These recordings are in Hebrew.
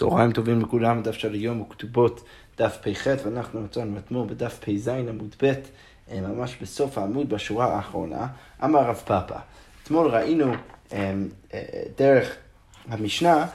צהריים טובים לכולם, דף של היום וכתובות דף פ"ח, ואנחנו מצאנו אתמול בדף פ"ז עמוד ב', אה, ממש בסוף העמוד בשורה האחרונה, אמר רב פאפא. אתמול ראינו אה, אה, דרך המשנה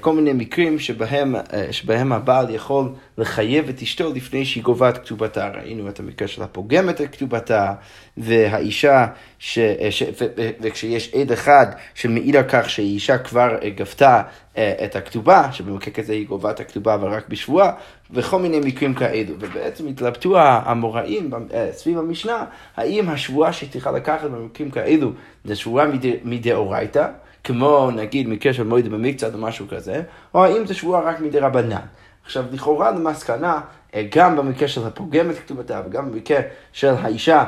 כל מיני מקרים שבהם, אה, שבהם הבעל יכול לחייב את אשתו לפני שהיא גובה את כתובתה. ראינו את המקרה של הפוגם את כתובתה, והאישה, ש, אה, ש, ו, ו, וכשיש עד אחד שמעיד על כך שהאישה כבר גבתה את הכתובה, שבמקרה כזה היא גובה את הכתובה אבל רק בשבועה, וכל מיני מקרים כאלו. ובעצם התלבטו המוראים סביב המשנה, האם השבועה שצריכה לקחת במקרים כאלו זה שבועה מדאורייתא, כמו נגיד מקרה של מועד במקצת או משהו כזה, או האם זה שבועה רק מדי רבנן. עכשיו, לכאורה למסקנה, אה, גם במקרה של הפוגם את כתובתה וגם במקרה של האישה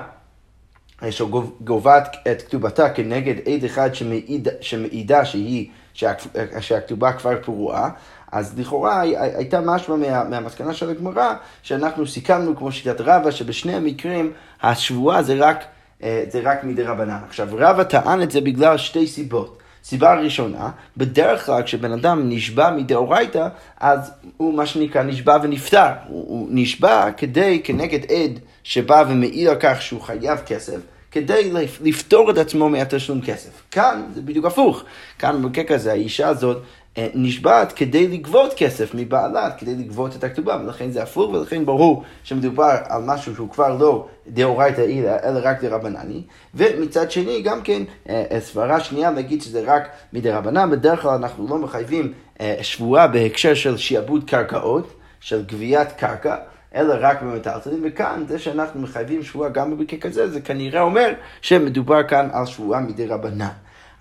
אה, שגובה את כתובתה כנגד עד אחד שמעיד, שמעידה שהיא, שה, אה, שהכתובה כבר פרועה, אז לכאורה הייתה משמע מה, מהמסקנה של הגמרא, שאנחנו סיכמנו כמו שיטת רבא, שבשני המקרים השבועה זה רק, זה רק מדי רבנן. עכשיו, רבא טען את זה בגלל שתי סיבות. סיבה ראשונה, בדרך כלל כשבן אדם נשבע מדאורייתא, אז הוא מה שנקרא נשבע ונפטר. הוא, הוא נשבע כדי, כנגד עד שבא ומעיד על כך שהוא חייב כסף. כדי לפתור את עצמו מהתשלום כסף. כאן זה בדיוק הפוך. כאן במקרה כזה האישה הזאת אה, נשבעת כדי לגבות כסף מבעלה, כדי לגבות את הכתובה, ולכן זה הפוך, ולכן ברור שמדובר על משהו שהוא כבר לא דאורייתא אלא רק דרבנני, ומצד שני גם כן אה, אה, סברה שנייה להגיד שזה רק מדרבנן, בדרך כלל אנחנו לא מחייבים שבועה בהקשר של שיעבוד קרקעות, של גביית קרקע. אלא רק במטלטלים, וכאן זה שאנחנו מחייבים שבועה גם במקרה כזה, זה כנראה אומר שמדובר כאן על שבועה מדי רבנן.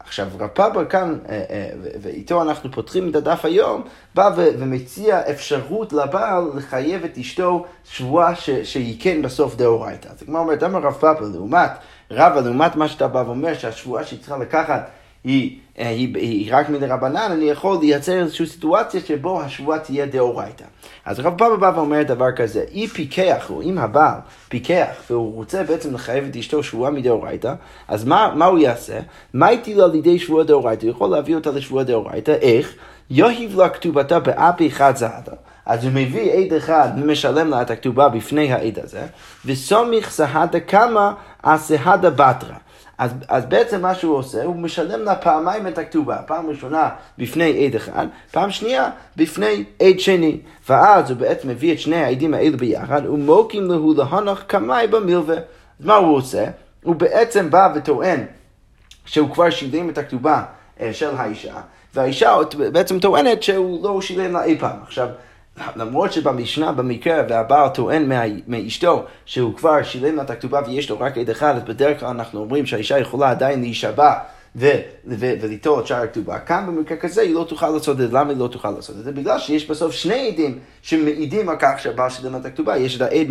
עכשיו, רב פאבר כאן, אה, אה, ואיתו אנחנו פותחים את הדף היום, בא ומציע אפשרות לבעל לחייב את אשתו שבועה שהיא כן בסוף דאורייתא. אז כמו אומרת, אמר רב פאבר, לעומת רבא, לעומת מה שאתה בא ואומר שהשבועה שהיא צריכה לקחת היא, אה, היא, היא רק מן רבנן, אני יכול לייצר איזושהי סיטואציה שבו השבועה תהיה דאורייתא. אז רב פאבא בא ואומר דבר כזה, אי פיקח, או אם הבעל פיקח, והוא רוצה בעצם לחייב את אשתו שבועה מדאורייתא, אז מה, מה הוא יעשה? מה לו על ידי שבועה דאורייתא? הוא יכול להביא אותה לשבועה דאורייתא, איך? יוהיב לה כתובתה באפי אחד זהדה. אז הוא מביא עד אחד ומשלם לה את הכתובה בפני העד הזה, וסומיך סהדה קמא אסהדה בתרא. אז, אז בעצם מה שהוא עושה, הוא משלם לה פעמיים את הכתובה. פעם ראשונה בפני עד אחד, פעם שנייה בפני עד שני. ואז הוא בעצם מביא את שני העדים האלו ביחד, ומוקים להו להנח קמאי במלווה. אז מה הוא עושה? הוא בעצם בא וטוען שהוא כבר שילם את הכתובה אה, של האישה, והאישה בעצם טוענת שהוא לא שילם לה אי פעם. עכשיו, למרות שבמשנה, במקרה, והבעל טוען מאשתו שהוא כבר שילם לה את הכתובה ויש לו רק עד אחד, אז בדרך כלל אנחנו אומרים שהאישה יכולה עדיין להישבע וליטול את שאר הכתובה. כאן במקרה כזה היא לא תוכל לעשות את זה. למה היא לא תוכל לעשות את זה? בגלל שיש בסוף שני עדים שמעידים על כך שהבעל שילם את הכתובה. יש את העד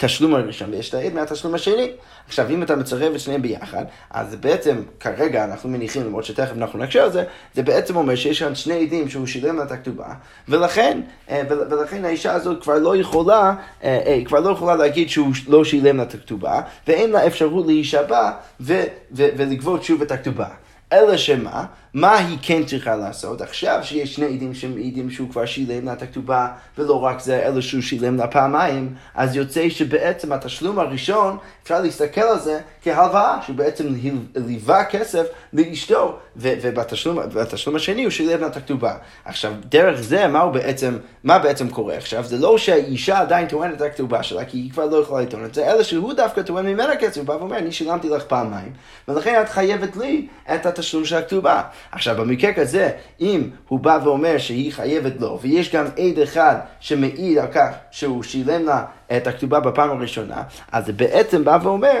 מהתשלום הראשון ויש את העד מהתשלום השני. עכשיו, אם אתה מצרף את שניהם ביחד, אז בעצם, כרגע אנחנו מניחים, למרות שתכף אנחנו נקשר על זה, זה בעצם אומר שיש כאן שני עדים שהוא שילם את הכתובה, ולכן, אה, ולכן האישה הזאת כבר לא יכולה, אה, אה, כבר לא יכולה להגיד שהוא לא שילם את הכתובה, ואין לה אפשרות להישבע ולגבות שוב את הכתובה. אלא שמה? מה היא כן צריכה לעשות? עכשיו שיש שני עדים שמעידים שהוא כבר שילם לה את הכתובה, ולא רק זה, אלא שהוא שילם לה פעמיים, אז יוצא שבעצם התשלום הראשון, אפשר להסתכל על זה כהלוואה, שהוא בעצם ליווה כסף לאשתו, ובתשלום השני הוא שילם לה את הכתובה. עכשיו, דרך זה, מה בעצם, מה בעצם קורה עכשיו? זה לא שהאישה עדיין טוענת את הכתובה שלה, כי היא כבר לא יכולה לטעון את זה, אלא שהוא דווקא טוען ממנה כסף, הוא בא ואומר, אני שילמתי לך פעמיים, ולכן את חייבת לי את התשלום של הכתובה. עכשיו, במקרה כזה, אם הוא בא ואומר שהיא חייבת לו, ויש גם עד אחד שמעיד על כך שהוא שילם לה את הכתובה בפעם הראשונה, אז זה בעצם בא ואומר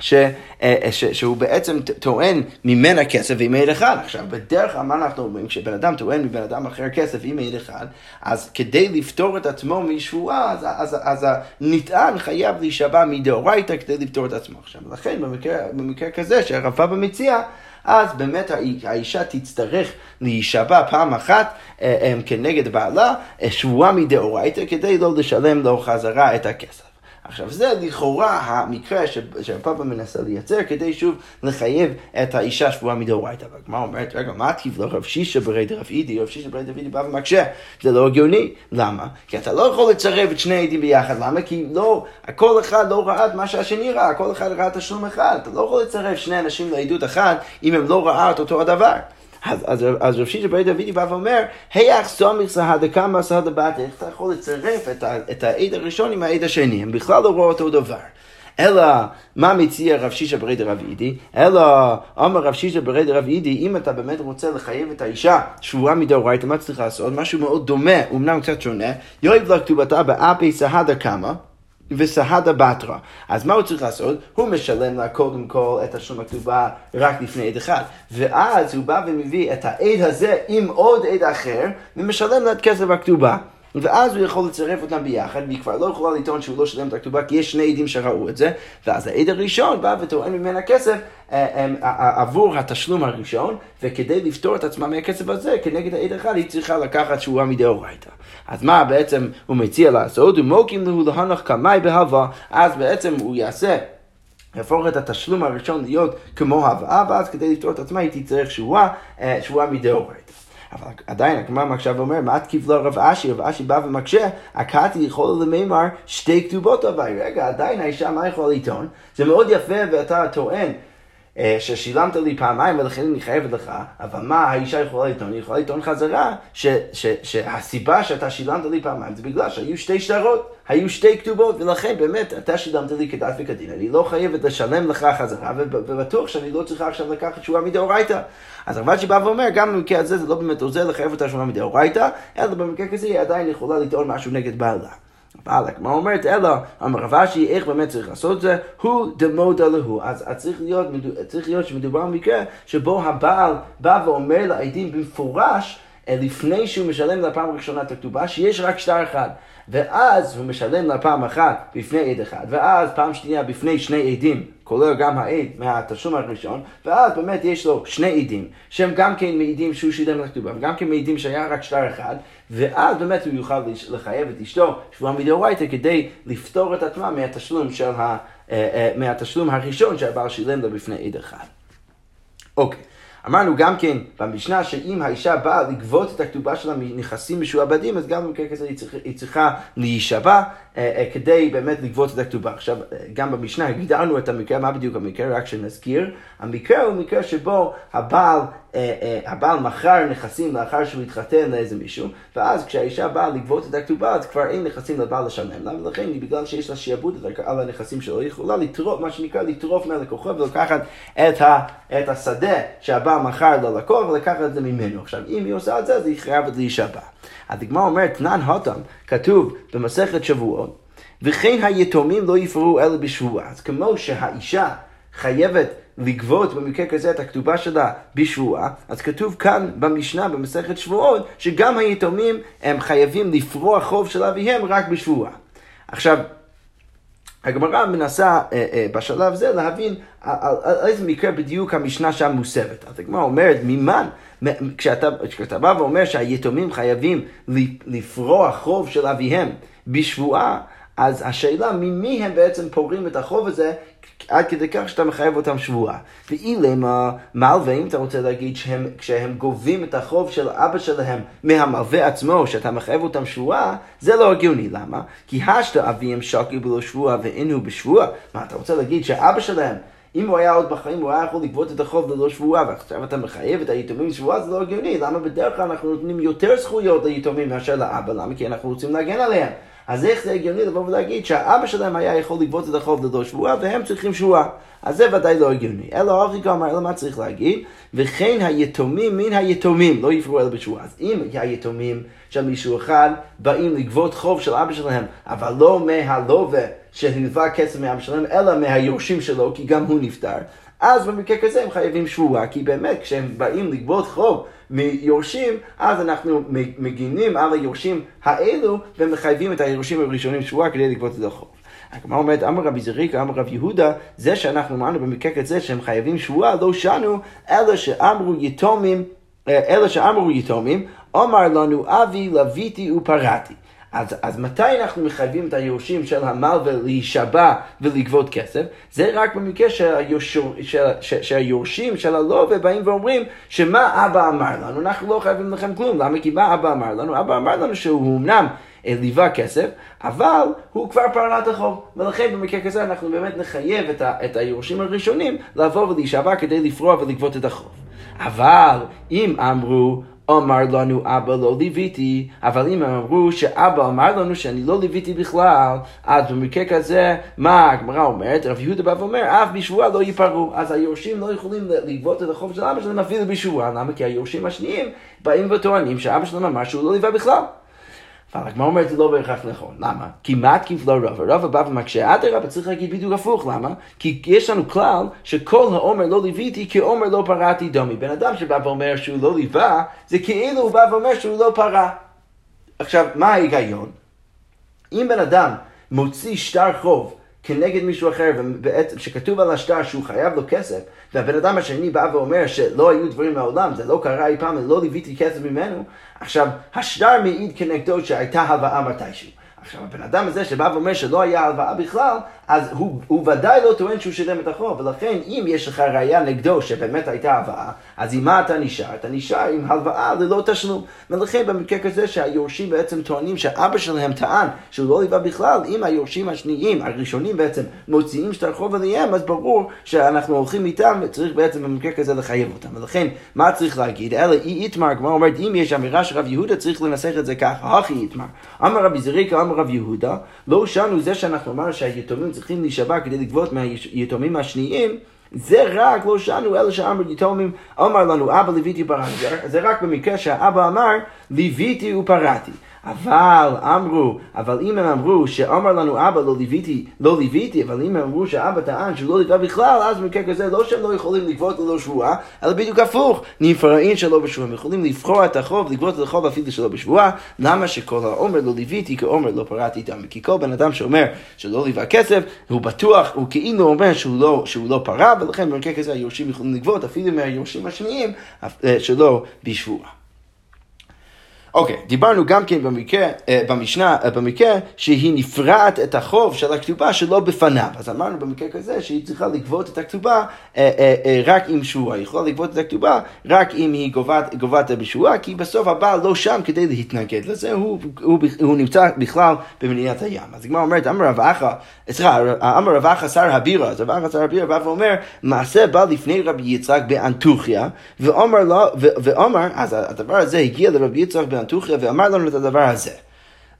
ש, אה, ש, שהוא בעצם טוען ממנה כסף עם עד אחד. עכשיו, בדרך כלל מה אנחנו אומרים? כשבן אדם טוען מבן אדם אחר כסף עם עד אחד, אז כדי לפתור את עצמו משבועה, אז, אז, אז הנטען חייב להישבע מדאורייתא כדי לפתור את עצמו. עכשיו, לכן במקרה, במקרה כזה שהרב פאבא מציע, אז באמת האישה תצטרך להישבע פעם אחת אה, אה, כנגד בעלה, שבועה מדאורייתא, כדי לא לשלם לו חזרה את הכסף. עכשיו זה לכאורה המקרה שהפאפה מנסה לייצר כדי שוב לחייב את האישה שבועה מדאורייתא. והגמרא אומרת, רגע, מה תקיף לו רב שישה ברי דרב אידי, רב שישה ברי דרב אידי בא ומקשה. זה לא הגיוני. למה? כי אתה לא יכול לצרף את שני עדים ביחד. למה? כי לא, כל אחד לא ראה את מה שהשני ראה, כל אחד ראה תשלום אחד. אתה לא יכול לצרף שני אנשים לעדות אחת אם הם לא ראה את אותו הדבר. אז, רב שישה ברי דודי בא ואומר, היח סומיך סהדה כמה יכול לצרף את, ה, את העד הראשון עם העד השני, הם בכלל לא רואים אותו דבר. אלא, מה מציע רב שישה ברי דרב אידי? אלא, אמר רב שישה ברי דרב אידי, אם אתה באמת רוצה לחייב את האישה שבועה מדאורייתא, מה צריך לעשות? משהו מאוד דומה, אמנם קצת שונה, יואב לה כתובתה באפי סהדה כמה. וסהדה בתרא. אז מה הוא צריך לעשות? הוא משלם לה קודם כל את תשלום הכתובה רק לפני עד אחד. ואז הוא בא ומביא את העד הזה עם עוד עד אחר, ומשלם לה את כסף הכתובה. ואז הוא יכול לצרף אותם ביחד, והיא כבר לא יכולה לטעון שהוא לא שילם את הכתובה, כי יש שני עדים שראו את זה, ואז העד הראשון בא וטוען ממנה כסף אה, אה, אה, עבור התשלום הראשון, וכדי לפתור את עצמה מהכסף הזה, כנגד העד אחד, היא צריכה לקחת שבועה מדאורייתא. אז מה בעצם הוא מציע לעשות? הוא מוקים לו להנח קמאי בהלווה, אז בעצם הוא יעשה יהפוך את התשלום הראשון להיות כמו הלוואה, ואז כדי לפתור את עצמה היא תצטרך שבועה, שבועה מדאורייתא. עדיין הגמרא מקשה ואומר, מה תקיף לו רב אשי? רב אשי בא ומקשה, הקאתי יכול למימר שתי כתובות אביי. רגע, עדיין האישה מה יכולה לטעון? זה מאוד יפה ואתה טוען. אה, ששילמת לי פעמיים ולכן אני חייבת לך, אבל מה האישה יכולה לטעון? היא יכולה לטעון חזרה ש, ש, שהסיבה שאתה שילמת לי פעמיים זה בגלל שהיו שתי שטרות, היו שתי כתובות, ולכן באמת אתה שילמת לי כדת וכדין, אני לא חייבת לשלם לך חזרה, ובטוח שאני לא צריכה עכשיו לקחת תשובה מדאורייתא. אז הרב שבא ואומר, גם במקרה הזה זה לא באמת עוזר לחייב אותה תשובה מדאורייתא, אלא במקרה כזה היא עדיין יכולה לטעון משהו נגד בעלה. אבל הגמרא אומרת, אלא, אמר רב אשי, איך באמת צריך לעשות את זה? הוא דמודה להו. אז צריך להיות, צריך להיות שמדובר במקרה שבו הבעל בא ואומר לעדים במפורש, לפני שהוא משלם לפעם הראשונה את הכתובה, שיש רק שטר אחד. ואז הוא משלם לה פעם אחת בפני עד אחד, ואז פעם שנייה בפני שני עדים, כולל גם העד מהתשלום הראשון, ואז באמת יש לו שני עדים, שהם גם כן מעידים שהוא שילם לכתובה, וגם כן מעידים שהיה רק שטר אחד, ואז באמת הוא יוכל לחייב את אשתו שבועה מדאורייתא כדי לפתור את עצמה מהתשלום, של ה, אה, אה, מהתשלום הראשון שהבעל שילם לו בפני עד אחד. אוקיי. אמרנו גם כן במשנה שאם האישה באה לגבות את הכתובה שלה מנכסים משועבדים, אז גם במקרה כזה היא צריכה, היא צריכה להישבע אה, אה, כדי באמת לגבות את הכתובה. עכשיו, אה, גם במשנה הגדרנו את המקרה, מה בדיוק המקרה? רק שנזכיר. המקרה הוא מקרה שבו הבעל, הבעל מכר נכסים לאחר שהוא התחתן לאיזה מישהו, ואז כשהאישה באה לגבות את הכתובה, אז כבר אין נכסים לבעל לשלם לה, ולכן בגלל שיש לה שיעבוד על הנכסים שלו, היא יכולה לטרוף, מה שנקרא לטרוף מהלקוחות ולקחת את, ה, את השדה שהבעל מכר ללקוח ולקחת את זה ממנו. עכשיו, אם היא עושה את זה, אז היא חייבת להישבע. הדגמרא אומרת, תנן הותם, כתוב במסכת שבועות, וכן היתומים לא יפרעו אלא בשבועה. אז כמו שהאישה חייבת לגבות במקרה כזה את הכתובה שלה בשבועה, אז כתוב כאן במשנה, במסכת שבועות, שגם היתומים הם חייבים לפרוע חוב של אביהם רק בשבועה. עכשיו, הגמרא מנסה אה, אה, בשלב זה להבין על, על, על איזה מקרה בדיוק המשנה שם מוסבת. אז הגמרא אומרת, ממן, כשאתה, כשאתה בא ואומר שהיתומים חייבים לפרוע חוב של אביהם בשבועה, אז השאלה ממי הם בעצם פורעים את החוב הזה עד כדי כך שאתה מחייב אותם שבועה. ואילם המלווה, אם אתה רוצה להגיד שהם, כשהם גובים את החוב של אבא שלהם מהמלווה עצמו, שאתה מחייב אותם שבועה, זה לא הגיוני. למה? כי השתא אביהם שקי בלא שבועה ואין הוא בשבועה. מה, אתה רוצה להגיד שאבא שלהם... אם הוא היה עוד בחיים, הוא היה יכול לגבות את החוב ללא שבועה, ועכשיו אתה מחייב את היתומים שבועה, זה לא הגיוני. למה בדרך כלל אנחנו נותנים יותר זכויות ליתומים מאשר לאבא? למה? כי אנחנו רוצים להגן עליהם. אז איך זה הגיוני לבוא ולהגיד שהאבא שלהם היה יכול לגבות את החוב ללא שבועה והם צריכים שבועה? אז זה ודאי לא הגיוני. אלא ארכי אמר, אלא מה צריך להגיד? וכן היתומים מן היתומים לא יפרו אלא בשבועה. אז אם היתומים של מישהו אחד באים לגבות חוב של אבא שלהם, אבל לא מהלווה שהלווה כסף מאבא שלהם, אלא מהיורשים שלו, כי גם הוא נפטר. אז במקרה כזה הם חייבים שבועה, כי באמת כשהם באים לגבות חוב מיורשים, אז אנחנו מגינים על היורשים האלו ומחייבים את היורשים הראשונים שבועה כדי לגבות את החוב. הגמרא אומרת, אמר רבי זריקה, אמר רב יהודה, זה שאנחנו אמרנו במקרה כזה שהם חייבים שבועה, לא שנו, אלא שאמרו יתומים, אלא שאמרו יתומים, אמר לנו אבי לוויתי ופרעתי. אז, אז מתי אנחנו מחייבים את היורשים של המלווה להישבע ולגבות כסף? זה רק במקרה שהיושר, של, של, שהיורשים של הלווה באים ואומרים שמה אבא אמר לנו, אנחנו לא חייבים לכם כלום. למה? כי מה אבא אמר לנו? אבא אמר לנו שהוא אמנם ליווה כסף, אבל הוא כבר פרע את החוב. ולכן במקרה כזה אנחנו באמת נחייב את, ה, את היורשים הראשונים לבוא ולהישבע כדי לפרוע ולגבות את החוב. אבל אם אמרו, אמר לנו אבא לא ליוויתי, אבל אם הם אמרו שאבא אמר לנו שאני לא ליוויתי בכלל, אז במקרה כזה, מה הגמרא אומרת? רב יהודה בא ואומר, אף בשבועה לא ייפרעו. אז היורשים לא יכולים לגבות את החוב של אבא שלהם אפילו בשבועה. למה? כי היורשים השניים באים וטוענים שאבא שלהם אמר שהוא לא ליווה בכלל. הגמרא אומרת זה לא בהכרח נכון. למה? כמעט כפלו רבא. רבא בא ומקשה, אדרבה צריך להגיד בדיוק הפוך. למה? כי יש לנו כלל שכל האומר לא ליוויתי כאומר לא פרעתי דומי. בן אדם שבא ואומר שהוא לא ליווה, זה כאילו הוא בא ואומר שהוא לא פרע. עכשיו, מה ההיגיון? אם בן אדם מוציא שטר חוב כנגד מישהו אחר, ובעצם שכתוב על השטר שהוא חייב לו כסף, והבן אדם השני בא ואומר שלא היו דברים מעולם, זה לא קרה אי פעם, לא ליוויתי כסף ממנו, עכשיו, השטר מעיד כנגדו שהייתה הלוואה מתישהו. עכשיו, הבן אדם הזה שבא ואומר שלא היה הלוואה בכלל, אז הוא, הוא ודאי לא טוען שהוא שילם את החוב, ולכן אם יש לך ראייה נגדו שבאמת הייתה הלוואה, אז עם מה אתה נשאר? אתה נשאר עם הלוואה ללא תשלום. ולכן במקרה כזה שהיורשים בעצם טוענים שאבא שלהם טען שהוא לא ליווה בכלל, אם היורשים השניים, הראשונים בעצם, מוציאים שטר חוב עליהם, אז ברור שאנחנו הולכים איתם וצריך בעצם במקרה כזה לחייב אותם. ולכן, מה צריך להגיד? אלא אי איתמר, כמו אומרת, אם יש אמירה של רב יהודה, צריך לנסח את זה ככה, הכי איתמר. אמר רבי זריקה, אמר רב יהודה, לא שנו זה שאנחנו אמרנו שהיתומים צריכים להישבע כדי לגבות מהיתומים השניים, זה רק לא שאנו אלא שאמר יתומים, אמר לנו אבא ליוויתי ופרעתי. זה רק במקרה שהאבא אמר ליוויתי ופרעתי. אבל אמרו, אבל אם הם אמרו שאמר לנו אבא לא ליוויתי, לא ליוויתי, אבל אם הם אמרו שאבא טען שהוא לא ליווה בכלל, אז במקרה כזה לא שהם לא יכולים לגבות ללא שבועה, אלא בדיוק הפוך, נפרעין שלא בשבועה, הם יכולים לפרוע את החוב, לגבות את החוב אפילו שלא בשבועה, למה שכל העומר לא ליוויתי כעומר לא פרעתי איתם? כי כל בן אדם שאומר שלא ליווה כסף, הוא בטוח, הוא כאילו אומר שהוא לא, שהוא לא פרע, ולכן במקרה כזה היורשים יכולים לגבות אפילו מהיורשים השניים אה, שלא בשבועה. אוקיי, דיברנו גם כן במקרה, אה, במשנה, אה, במקרה שהיא נפרעת את החוב של הכתובה שלא בפניו. אז אמרנו במקרה כזה שהיא צריכה לגבות את הכתובה אה, רק עם שועה. היא יכולה לגבות את הכתובה רק אם היא גובת, גובת בשועה, כי בסוף הבעל לא שם כדי להתנגד לזה, הוא, הוא, הוא נמצא בכלל במדינת הים. אז הגמרא אומרת, אמר רב אחא, סליחה, אמר רב אחא שר הבירה, אז רב אחא שר הבירה בא ואומר, מעשה בא לפני רבי יצחק באנטוכיה, ואומר, אז הדבר הזה הגיע לרבי יצחק באנטוכיה, אנטוכיה ואמר לנו את הדבר הזה.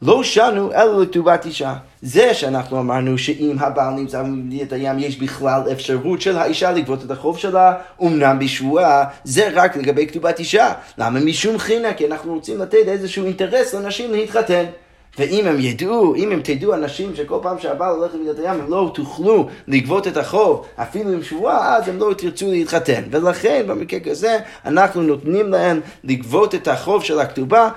לא שנו אלא לכתובת אישה. זה שאנחנו אמרנו שאם הבעל נמצא במדינת הים יש בכלל אפשרות של האישה לגבות את החוב שלה, אמנם בשבועה, זה רק לגבי כתובת אישה. למה? משום חינה, כי אנחנו רוצים לתת איזשהו אינטרס לנשים להתחתן. ואם הם ידעו, אם הם תדעו אנשים שכל פעם שהבעל הולך למידת הים הם לא תוכלו לגבות את החוב אפילו עם שבועה, אז הם לא תרצו להתחתן. ולכן במקרה כזה אנחנו נותנים להם לגבות את החוב של הכתובה,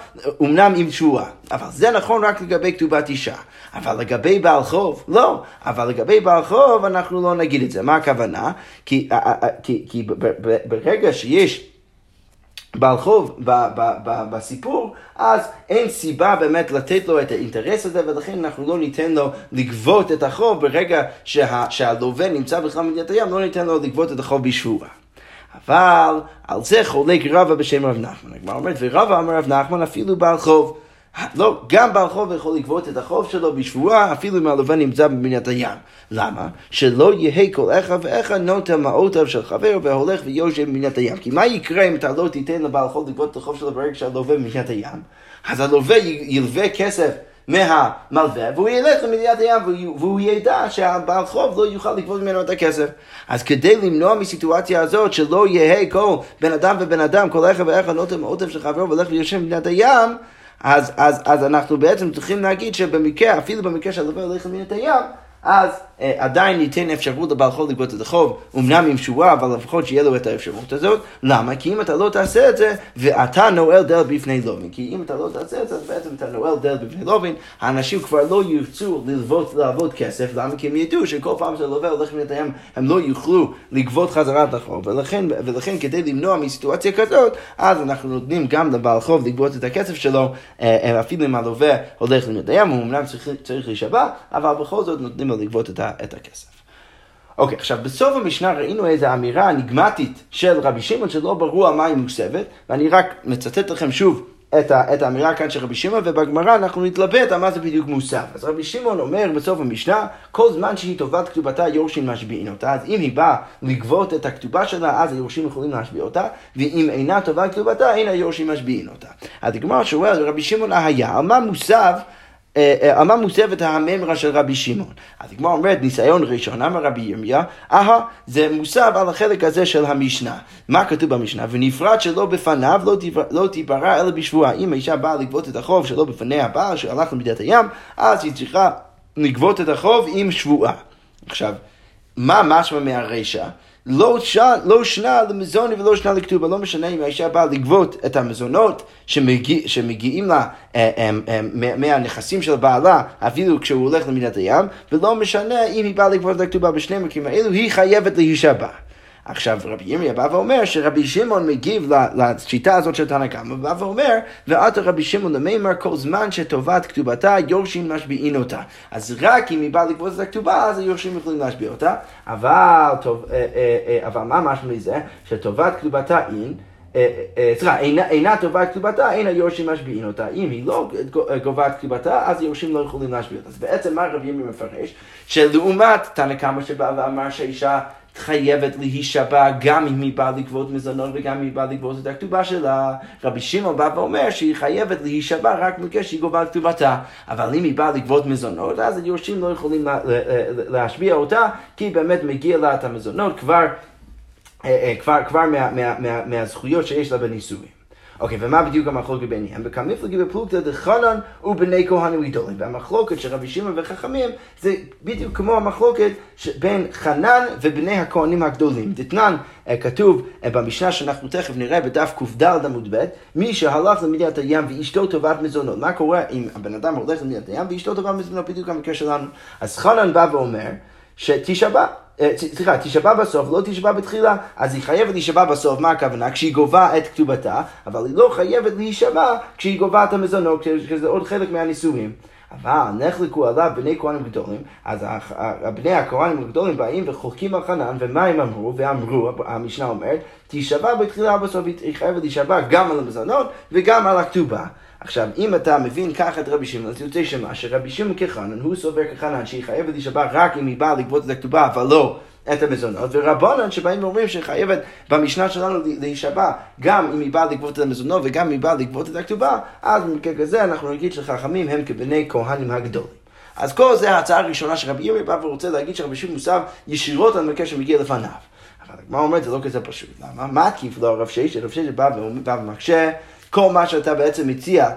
אמנם עם שבועה. אבל זה נכון רק לגבי כתובת אישה. אבל לגבי בעל חוב, לא. אבל לגבי בעל חוב אנחנו לא נגיד את זה. מה הכוונה? כי, אה, אה, אה, כי, כי ברגע שיש... בעל חוב ב- ב- ב- בסיפור, אז אין סיבה באמת לתת לו את האינטרס הזה, ולכן אנחנו לא ניתן לו לגבות את החוב ברגע שה- שהלווה נמצא בכלל במדינת הים, לא ניתן לו לגבות את החוב בשבועה. אבל על זה חולק רבא בשם רב נחמן. הגמרא אומרת, ורבא אמר רב נחמן אפילו בעל חוב. לא, גם בעל חוב יכול לגבות את החוב שלו בשבועה, אפילו אם הלווה נמצא במדינת הים. למה? שלא יהא כל אחד ואחד נוטה מעותיו של חבר והולך ויושב במדינת הים. כי מה יקרה אם אתה לא תיתן לבעל חוב לגבות את החוב שלו ברגע שהלווה במדינת הים? אז הלווה ילווה כסף מהמלווה, והוא ילך למדינת הים והוא ידע שהבעל חוב לא יוכל לגבות ממנו את הכסף. אז כדי למנוע מסיטואציה הזאת שלא יהא כל בן אדם ובן אדם, כל אחד ואחד נוטה מעותיו של חבר והולך ויושב במדינת הים, אז, אז, אז אנחנו בעצם צריכים להגיד שבמקרה, אפילו במקרה שהלווה הולך למדינת הים, אז אה, עדיין ניתן אפשרות לבעל חוב לגבות את החוב, אמנם עם שואה, אבל לפחות שיהיה לו את האפשרות הזאת. למה? כי אם אתה לא תעשה את זה, ואתה נועל דלת בפני לובין. כי אם אתה לא תעשה את זה, אז בעצם אתה נועל דלת בפני לובין, האנשים כבר לא ירצו ללוות, לעבוד כסף, למה? כי הם ידעו שכל פעם שהלווה הולך מנתהם, הם לא יוכלו לגבות חזרה את החוב, ולכן, ולכן כדי למנוע מסיטואציה כזאת, אז אנחנו נותנים גם לבעל חוב לגבות את הכסף שלו, אה, אה, אפילו אם הלווה הולך לנתהם, הוא אמנם צריך, צריך להישבע, אבל בכל זאת נותנים לו לגבות את, ה, את הכסף. אוקיי, עכשיו בסוף המשנה ראינו איזו אמירה אניגמטית של רבי שמעון שלא ברור על מה היא מוקסבת, ואני רק מצטט לכם שוב את, ה, את האמירה כאן של רבי שמעון, ובגמרא אנחנו נתלבט על מה זה בדיוק מוסף. אז רבי שמעון אומר בסוף המשנה, כל זמן שהיא טובת כתובתה, יורשים משביעים אותה, אז אם היא באה לגבות את הכתובה שלה, אז היורשים יכולים להשביע אותה, ואם אינה טובת כתובתה, אין היורשים משביעים אותה. אז הגמרא שואל, רבי שמעון היה, על מה מוסף אה, אה, על מה מוסבת הממרה של רבי שמעון? אז הגמרא אומרת, ניסיון ראשון, אמר רבי ירמיה, אהה, זה מוסב על החלק הזה של המשנה. מה כתוב במשנה? ונפרד שלא בפניו לא תיברא לא אלא בשבועה. אם האישה באה לגבות את החוב שלא בפני הבעל שהלך למידת הים, אז היא צריכה לגבות את החוב עם שבועה. עכשיו, מה משמע מהרישא? לא, ש... לא שנה למזוני ולא שנה לכתובה, לא משנה אם האישה באה לגבות את המזונות שמגיע, שמגיעים לה אה, אה, אה, מהנכסים של בעלה, אפילו כשהוא הולך למידת הים, ולא משנה אם היא באה לגבות את הכתובה בשני המקרים האלו, היא חייבת להישבע. עכשיו רבי ירמיה בא ואומר שרבי שמעון מגיב לשיטה הזאת של תנא קמא, בא ואומר, ועתה רבי שמעון למימר כל זמן שטובת כתובתה יורשים משביעין אותה. אז רק אם היא באה לגבות את הכתובה, אז היורשים יכולים להשביע אותה, אבל, טוב, אה, אה, אה, אבל מה משהו מזה? שטובת כתובתה אין סליחה, אינה טובה כתובתה, אין היורשים משביעין אותה. אם היא לא גובה כתובתה, אז היורשים לא יכולים להשביע אותה. אז בעצם מה רבי ימי מפרש? שלעומת תנא קמא שבא ואמר שהאישה חייבת להישבע גם אם היא באה לגבות מזונות וגם אם היא באה לגבות את הכתובה שלה. רבי שמעון בא ואומר שהיא חייבת להישבע רק במקרה שהיא גובה את כתובתה. אבל אם היא באה לגבות מזונות, אז היורשים לא יכולים להשביע אותה, כי באמת מגיע לה את המזונות כבר, אה, אה, כבר, כבר מה, מה, מה, מהזכויות שיש לה בנישואים. אוקיי, ומה בדיוק המחלוקת ביניהם? וכמפלגי בפלוגתא דחנן ובני כהנים גדולים. והמחלוקת של רבי שמעון וחכמים זה בדיוק כמו המחלוקת בין חנן ובני הכהנים הגדולים. דתנן אה, כתוב אה, במשנה שאנחנו תכף נראה בדף קד עמוד ב', מי שהלך למדינת הים ואשתו טובת מזונות. מה קורה אם הבן אדם הולך למדינת הים ואשתו טובת מזונות? בדיוק המקרה שלנו. אז חנן בא ואומר שתשבע. אה, סליחה, תשבע בסוף, לא תשבע בתחילה, אז היא חייבת להישבע בסוף, מה הכוונה? כשהיא גובה את כתובתה, אבל היא לא חייבת להישבע כשהיא גובה את המזונות, שזה עוד חלק מהנישואים. אבל נחלקו עליו בני כהנים גדולים, אז בני הכהנים הגדולים באים וחולקים על חנן, ומה הם אמרו? ואמרו, המשנה אומרת, תשבע בתחילה בסוף, היא חייבת להישבע גם על המזונות וגם על הכתובה. עכשיו, אם אתה מבין ככה את רבי שמעון, אז יוצא שמה, שרבי שמעון כחנן, הוא סובר כחנן שהיא חייבת להישבע רק אם היא באה לגבות את הכתובה, אבל לא את המזונות, ורבנן שבאים ואומרים שחייבת במשנה שלנו להישבע גם אם היא באה לגבות את המזונות וגם אם היא באה לגבות את הכתובה, אז במקרה כזה אנחנו נגיד שחכמים הם כבני כהנים הגדולים. אז כל זה ההצעה הראשונה שרבי ירמי בא ורוצה להגיד שרבי שמעון מוסב ישירות על מקרה שמגיע לפניו. אבל הגמרא אומרת זה לא כזה פשוט. למה? מה עקיף לו הרב ששת? הרב ששת בא ומקשה כל מה שאתה בעצם מציע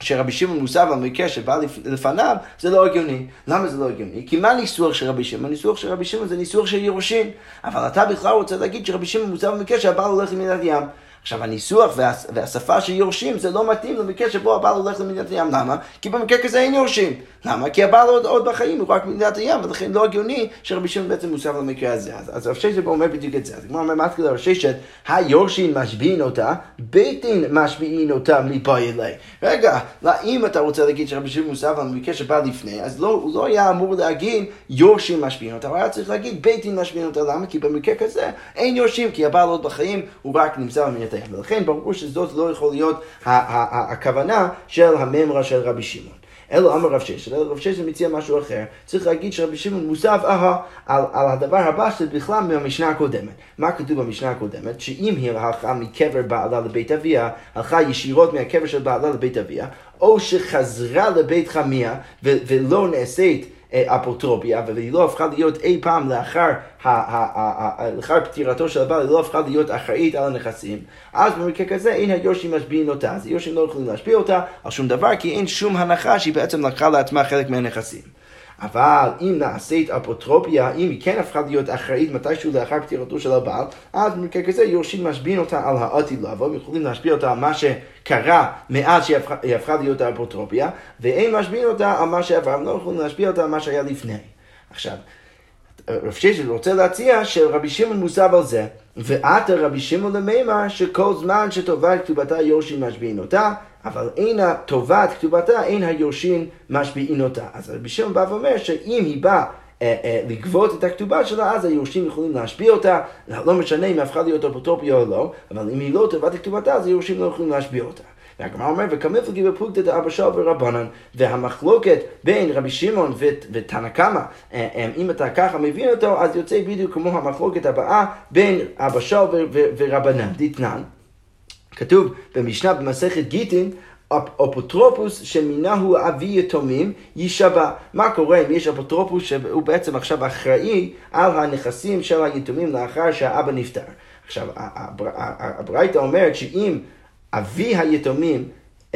שרבי שמעון מוסב על מקרה שבא לפניו, זה לא הגיוני. למה זה לא הגיוני? כי מה ניסוח של רבי שמעון? ניסוח של רבי שמעון זה ניסוח של יורשים. אבל אתה בכלל רוצה להגיד שרבי שמעון מוסב על מקרה שהבעל הולך למדינת ים. עכשיו הניסוח והשפה של יורשים זה לא מתאים למקרה שבו הבעל הולך למדינת הים. למה? כי במקרה כזה אין יורשים. למה? כי הבעל עוד, עוד בחיים הוא רק במדינת הים, ולכן לא הגיוני שרבי שמעון בעצם מוסף למקרה הזה. אז, אז רב ששת אומר בדיוק את זה. אז כמו אומר מתחיל רב ששת, היורשים משביעים אותה, בית דין משביעים אותה מפאי אלי. רגע, לא, אם אתה רוצה להגיד שרבי שמעון מוסף למקרה שבא לפני, אז לא, הוא לא היה אמור להגיד יורשים משביעים אותה, הוא היה צריך להגיד בית דין משביעים אותה. למה? כי במקרה כזה אין יורשים, כי הבעל עוד בחיים, הוא רק נמצא במדינת הים. ולכן ברור שזאת לא יכול להיות הכוונה של הממרה של רבי שמעון. אלא אמר רב ששת, אלא רב ששת מציע משהו אחר. צריך להגיד שרבי שמעון מוסף אהה על, על הדבר הבא שזה בכלל מהמשנה הקודמת. מה כתוב במשנה הקודמת? שאם היא הלכה מקבר בעלה לבית אביה, הלכה ישירות מהקבר של בעלה לבית אביה, או שחזרה לבית חמיה ולא נעשית אפוטרופיה, והיא לא הפכה להיות אי פעם לאחר, לאחר פטירתו של הבעל, היא לא הפכה להיות אחראית על הנכסים, אז במקרה כזה אין היורשים משביעים אותה, אז היורשים לא יכולים להשביע אותה על שום דבר, כי אין שום הנחה שהיא בעצם לקחה לעצמה חלק מהנכסים. אבל אם נעשית אפוטרופיה, אם היא כן הפכה להיות אחראית מתישהו לאחר פטירתו של הבעל, אז במקרה כזה יורשים משביעים אותה על העתיד לבוא, ויכולים להשפיע אותה על מה שקרה מאז שהיא הפכה, הפכה להיות האפוטרופיה, ואין משביעים אותה על מה שעבר, הם לא יכולים להשפיע אותה על מה שהיה לפני. עכשיו, רב ששת רוצה להציע שרבי שמעון מוסב על זה, ועתה רבי שמעון למימה שכל זמן שטובת כתובתה יורשים משביעים אותה, אבל אין טובת כתובתה, אין היורשים משביעים אותה. אז רבי שמעון בא ואומר שאם היא באה אה, אה, לגבות את הכתובה שלה, אז היורשים יכולים להשביע אותה, לא משנה אם הפכה להיות אפוטרופיה או לא, אבל אם היא לא טובת כתובתה, אז היורשים לא יכולים להשביע אותה. והגמרא אומר, וכמפלגי בפלוגתא דאבא שאול ורבנן, והמחלוקת בין רבי שמעון ותנא קמא, אה, אם אתה ככה מבין אותו, אז יוצא בדיוק כמו המחלוקת הבאה בין אבא שאול ורבנן. דתנן, כתוב במשנה במסכת גיטין, אפוטרופוס שמינהו אבי יתומים יישבע. מה קורה אם יש אפוטרופוס שהוא בעצם עכשיו אחראי על הנכסים של היתומים לאחר שהאבא נפטר? עכשיו, הברייתא אומרת שאם אבי היתומים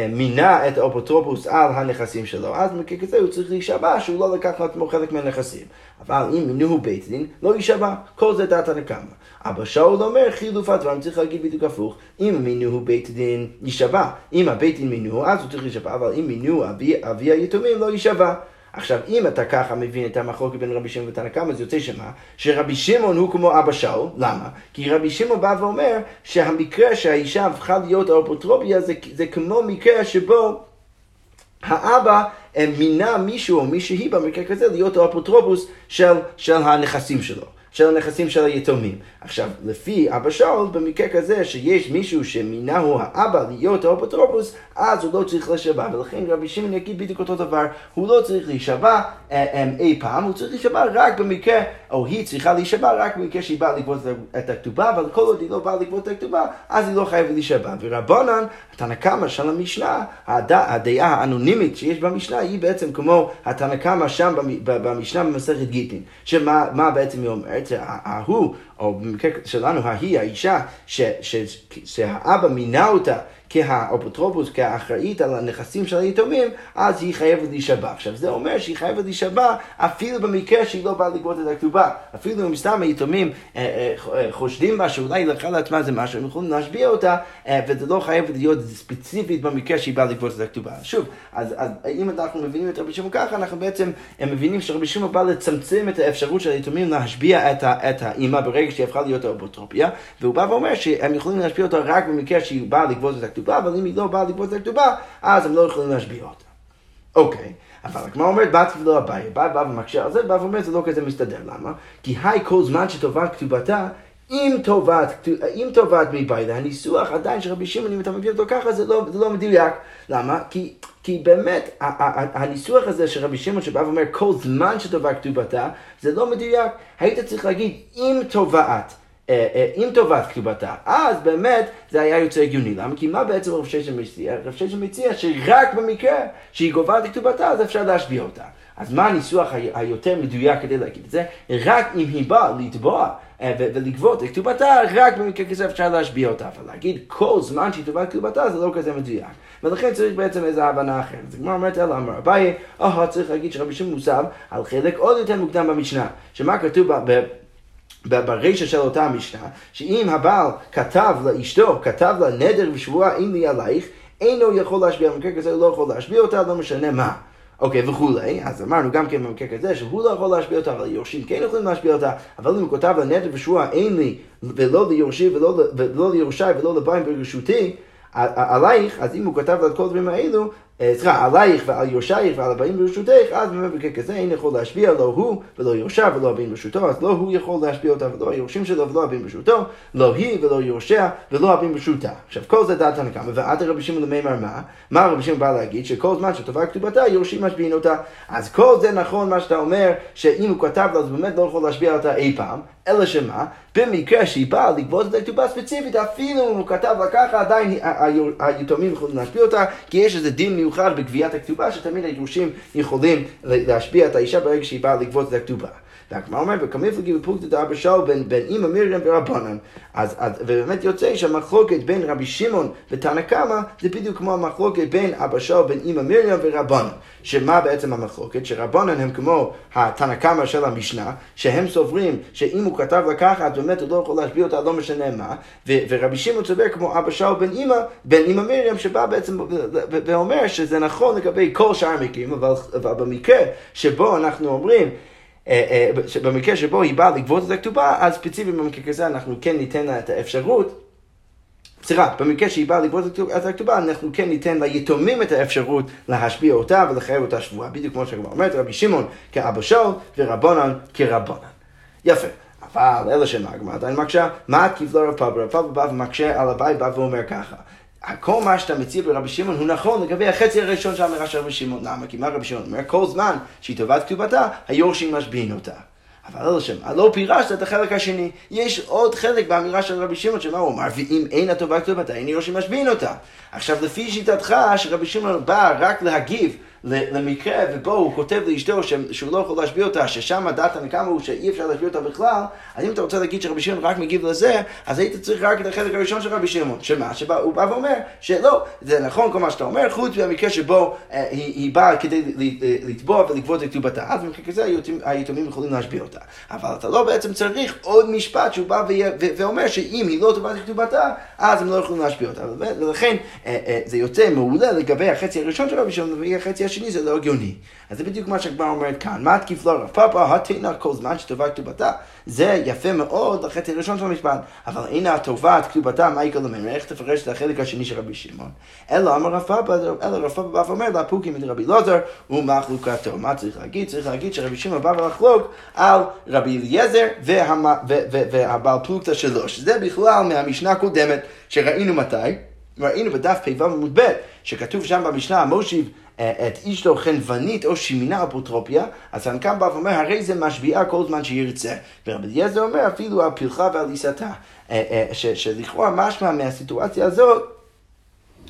מינה את האפוטרופוס על הנכסים שלו, אז במקרה כזה הוא צריך להישבע שהוא לא לקח לעצמו חלק מהנכסים. אבל אם מינוהו בית דין, לא יישבע, כל זה דעת הנקמה. אבא שאול אומר חילוף הדברים, צריך להגיד בדיוק הפוך. אם מינוהו בית דין, יישבע. אם הבית דין מינוהו, אז הוא צריך להישבע, אבל אם מינוהו אבי, אבי היתומים, לא יישבע. עכשיו, אם אתה ככה מבין את המחלוקת בין רבי שמעון ותנא קמא, אז יוצא שמה? שרבי שמעון הוא כמו אבא שאול, למה? כי רבי שמעון בא ואומר שהמקרה שהאישה הפכה להיות האפוטרופיה זה, זה כמו מקרה שבו האבא אה, מינה מישהו או מישהי במקרה כזה להיות האפוטרופוס של, של הנכסים שלו. של הנכסים של היתומים. עכשיו, לפי אבא שאול, במקרה כזה שיש מישהו שמינהו האבא להיות האפוטרופוס, אז הוא לא צריך להישבע, ולכן רבי שמעון יגיד בדיוק אותו דבר, הוא לא צריך להישבע אה, אה, אי פעם, הוא צריך להישבע רק במקרה, או היא צריכה להישבע רק במקרה שהיא באה לגבות את הכתובה, אבל כל עוד היא לא באה לגבות את הכתובה, אז היא לא חייבת להישבע. ורבנן, התנא קמא של המשנה, הדעה האנונימית שיש במשנה, היא בעצם כמו התנא קמא שם במשנה במסכת גיטין, שמה בעצם היא אומרת? ההוא, או במקרה שלנו, ההיא, האישה, שהאבא מינה אותה כאפוטרופוס, כאחראית על הנכסים של היתומים, אז היא חייבת להישבע. עכשיו, זה אומר שהיא חייבת להישבע אפילו במקרה שהיא לא באה לגבות את הכתובה. אפילו אם סתם היתומים אה, אה, אה, חושדים שאולי היא לקחה לעצמה איזה משהו, הם יכולים להשביע אותה, וזה לא חייב להיות ספציפית במקרה שהיא באה לגבות את הכתובה. שוב, אז, אז אם אנחנו מבינים את רבי שמעון ככה, אנחנו בעצם מבינים שרבי שמעון בא לצמצם את האפשרות של היתומים להשביע את, את האימא ברגע שהיא הפכה להיות האפוטרופיה, והוא בא ואומר שהם יכולים להשביע אותה רק במקרה שהיא באה לגבות את הכתובה. הכתובה, אבל אם היא לא באה לגבות את הכתובה, אז הם לא יכולים להשביע אותה. אוקיי, אבל הגמרא אומרת, בת ולא אביי, בא בא ומקשה על זה, בא ואומר, זה לא כזה מסתדר, למה? כי היי כל זמן שטובת כתובתה, אם טובת, אם טובת מבית, הניסוח עדיין של רבי שמעון, אם אתה מבין אותו ככה, זה לא, זה לא מדויק. למה? כי, כי באמת, הניסוח הזה של רבי שמעון שבא ואומר, כל זמן שטובת כתובתה, זה לא מדויק. היית צריך להגיד, אם טובעת. אה, אה, אם טובת כתובתה, אז באמת זה היה יוצא הגיוני. למה? כי מה בעצם רב ששם מציע? רב ששם מציע שרק במקרה שהיא גובה את כתובתה, אז אפשר להשביע אותה. אז מה הניסוח היותר מדויק כדי להגיד את זה? רק אם היא באה לתבוע אה, ולגבות את כתובתה, רק במקרה כזה אפשר להשביע אותה. אבל להגיד כל זמן שהיא טובה כתובתה זה לא כזה מדויק. ולכן צריך בעצם איזו הבנה אחרת. אז הגמרא אומרת אלא אמר אביי, או צריך להגיד שרבי שמעון מוסב על חלק עוד יותר מוקדם במשנה. שמה כתוב ב... ברישה של אותה המשנה, שאם הבעל כתב לאשתו, כתב לה נדר ושבועה אין לי עלייך, אינו יכול להשביע, במקרה כזה הוא לא יכול להשביע אותה, לא משנה מה. אוקיי, okay, וכולי, אז אמרנו גם כן במקרה כזה שהוא לא יכול להשביע אותה, אבל יורשים כן יכולים להשביע אותה, אבל אם הוא כותב לה נדר ושבועה אין לי ולא ליורשי ולא, ולא ליורשי ולא לביים ברשותי, עלייך, אז אם הוא כתב לה את כל הדברים האלו, סליחה, עלייך ועל יורשייך ועל הבאים ברשותך, אז באמת במקרה כזה אין יכול להשפיע, לא הוא ולא יורשה ולא הבאים ברשותו, אז לא הוא יכול להשפיע אותה ולא היורשים שלו ולא הבאים ברשותו, לא היא ולא יורשיה ולא הבאים ברשותה. עכשיו כל זה דעת הנקמה, ועד רבי שמעון למימר מה? מה רבי שמעון בא להגיד? שכל זמן שטובה כתובתה, יורשים משפיעים אותה. אז כל זה נכון מה שאתה אומר, שאם הוא כתב לה, אז באמת לא יכול להשפיע אותה אי פעם, אלא שמה? במקרה שהיא באה לגבות את הכתובה ספציפית, אפילו אם הוא כתב לה ככה, עדיין היתומים יכולים להשפיע אותה, כי יש איזה דין מיוחד בגביית הכתובה, שתמיד היורשים יכולים להשפיע את האישה ברגע שהיא באה לגבות את הכתובה. והגמרא אומר, וכמיפלגי בפלוגתא דאבא שאול בין אימא מרים ורבנן. אז, אז, ובאמת יוצא שהמחלוקת בין רבי שמעון ותנא קמא זה בדיוק כמו המחלוקת בין אבא שאול בין אימא מרים ורבנן. שמה בעצם המחלוקת? שרבנן הם כמו התנא קמא של המשנה, שהם סוברים שאם הוא כתב לקחת, באמת הוא לא יכול להשביע אותה, לא משנה מה, ו- ורבי שמעון צודק כמו אבא שאול בן אימא, בן אימא מרים, שבא בעצם ואומר שזה נכון לגבי כל שאר המקרים, אבל, אבל במקרה שבו אנחנו אומרים במקרה שבו היא באה לגבות את הכתובה, אז ספציפית במקרה כזה אנחנו כן ניתן לה את האפשרות. סליחה, במקרה שהיא באה לגבות את הכתובה, אנחנו כן ניתן ליתומים את האפשרות להשביע אותה ולחייב אותה שבועה, בדיוק כמו שכבר אומרת, רבי שמעון כאבא שאול ורבונן כרבונן. יפה. אבל אלא שמה הגמרא עדיין מקשה, מה כבלו רב פאבה? רב פאבה בא ומקשה על הבית, בא ואומר ככה. כל מה שאתה מציע ברבי שמעון הוא נכון לגבי החצי הראשון של האמירה של רבי שמעון. למה? כי מה רבי שמעון אומר? כל זמן שהיא טובת כתובתה, היורשים משביעים אותה. אבל לא שם, לא פירשת את החלק השני. יש עוד חלק באמירה של רבי שמעון, שמה הוא אמר? ואם אין הטובה כתובתה, אין יורשים משביעים אותה. עכשיו, לפי שיטתך, שרבי שמעון בא רק להגיב למקרה ובו הוא כותב לאשתו שהוא לא יכול להשביע אותה, ששם דעת הנקמה הוא שאי אפשר להשביע אותה בכלל, אז אם אתה רוצה להגיד שרבי שמעון רק מגיב לזה, אז היית צריך רק את החלק הראשון של רבי שמעון. שמה? שהוא בא ואומר שלא, זה נכון כל מה שאתה אומר, חוץ מהמקרה שבו אה, היא, היא באה כדי לתבוע ולגבות את כתובתה. אז במקרה כזה היתומים יכולים להשביע אותה. אבל אתה לא בעצם צריך עוד משפט שהוא בא ואומר שאם היא לא טובה את כתובתה, אז הם לא יכולים להשביע אותה. ולכן אה, אה, זה יוצא מעולה לגבי החצי הראשון של רבי שמעון, ולגבי החצי השני זה לא הגיוני. אז זה בדיוק מה שהגמרא אומרת כאן. מה תקיף לו רב פאפה, התנא כל זמן שטובה כתובתה. זה יפה מאוד לחטא הראשון של המשפט. אבל הנה הטובה כתובתה, מה יקרה לממר? איך תפרש את החלק השני של רבי שמעון? אלא אמר רב פאפה, אלא רב פאפה בא ואומר לה פוקים את רבי לוזר ומחלוקתו. מה צריך להגיד? צריך להגיד שרבי שמעון בא ולחלוק על רבי אליעזר והבעל פלוגתא שלו. שזה בכלל מהמשנה הקודמת שראינו מתי? ראינו בדף פ"ו עמוד ב', שכתוב שם במשנה, מושיב את אשתו חנוונית או שמינה אפוטרופיה, אז הנקם בא ואומר, הרי זה משביעה כל זמן שירצה. ורבי אליעזר אומר, אפילו על פרחה ועל עיסתה. אה, אה, שלכאורה משמע מהסיטואציה הזאת,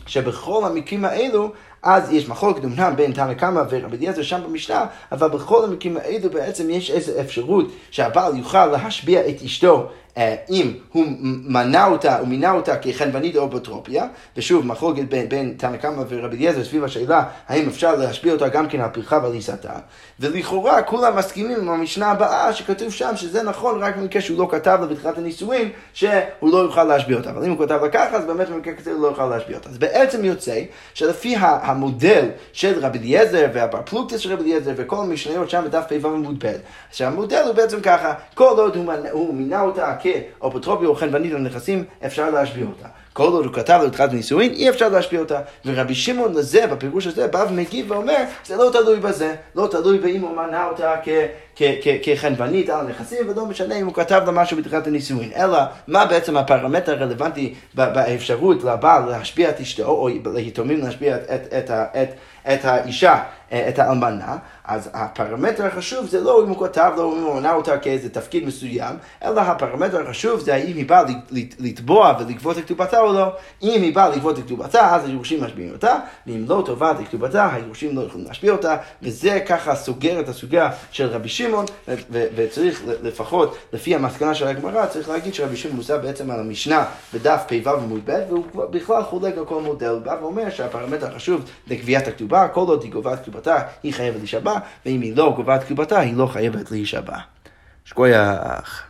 שבכל המקרים האלו, אז יש מחלוקת אמנם בין תנא קמא ורבי אליעזר שם במשנה, אבל בכל המקרים האלו בעצם יש איזו אפשרות שהבעל יוכל להשביע את אשתו אה, אם הוא מנה אותה, הוא מינה אותה כחנוונית או אפוטרופיה, ושוב, מחלוקת בין, בין תנא קמא ורבי אליעזר סביב השאלה האם אפשר להשפיע אותה גם כן על פרחה ועל עיסתה, ולכאורה כולם מסכימים עם המשנה הבאה שכתוב שם שזה נכון רק במקרה שהוא לא כתב לה בתחילת הנישואין שהוא לא יוכל להשביע אותה, אבל אם הוא כתב לה ככה אז באמת במקרה כזה הוא לא יוכל להשביע אותה. אז בעצם יוצא שלפי המודל של רבי אליעזר והבר פלוגתס של רבי אליעזר וכל המשניות שם בדף פ"ו עמוד ב', שהמודל הוא בעצם ככה, כל עוד הוא, מינה אותה כאפוטרופיה או חנוונית על נכסים, אפשר להשביע אותה. כל עוד הוא כתב על תחילת נישואין, אי אפשר להשפיע אותה. ורבי שמעון לזה, בפירוש הזה, בא ומגיב ואומר, זה לא תלוי בזה, לא תלוי באם הוא מנה אותה כחנוונית על הנכסים, ולא משנה אם הוא כתב לה משהו בתחילת הנישואין, אלא מה בעצם הפרמטר הרלוונטי באפשרות לבעל להשפיע את אשתו, או ליתומים להשפיע את, את, את, את, את האישה, את האלמנה, אז הפרמטר החשוב זה לא אם הוא כתב לו, אם הוא מנה אותה כאיזה תפקיד מסוים, אלא הפרמטר החשוב זה האם היא באה לתבוע ולגבות את כתובתה או לא. אם היא באה לגבות את כתובתה, אז היורשים משפיעים אותה, ואם לא תובעת את כתובתה, היורשים לא יכולים להשפיע אותה, וזה ככה סוגר את הסוגיה של רבי שמעון, וצריך לפחות, לפי המסקנה של הגמרא, צריך להגיד שרבי שמעון מוסר בעצם על המשנה בדף פ"ו עמוד ב', והוא בכלל חולק על כל מודל, הוא בא ואומר שהפרמטר החשוב לקביעת הכתובה, כל עוד היא גובה כתובתה, היא חייבת להישבע, ואם היא לא גובה כתובתה, היא לא חייבת להישבע. שכוייח.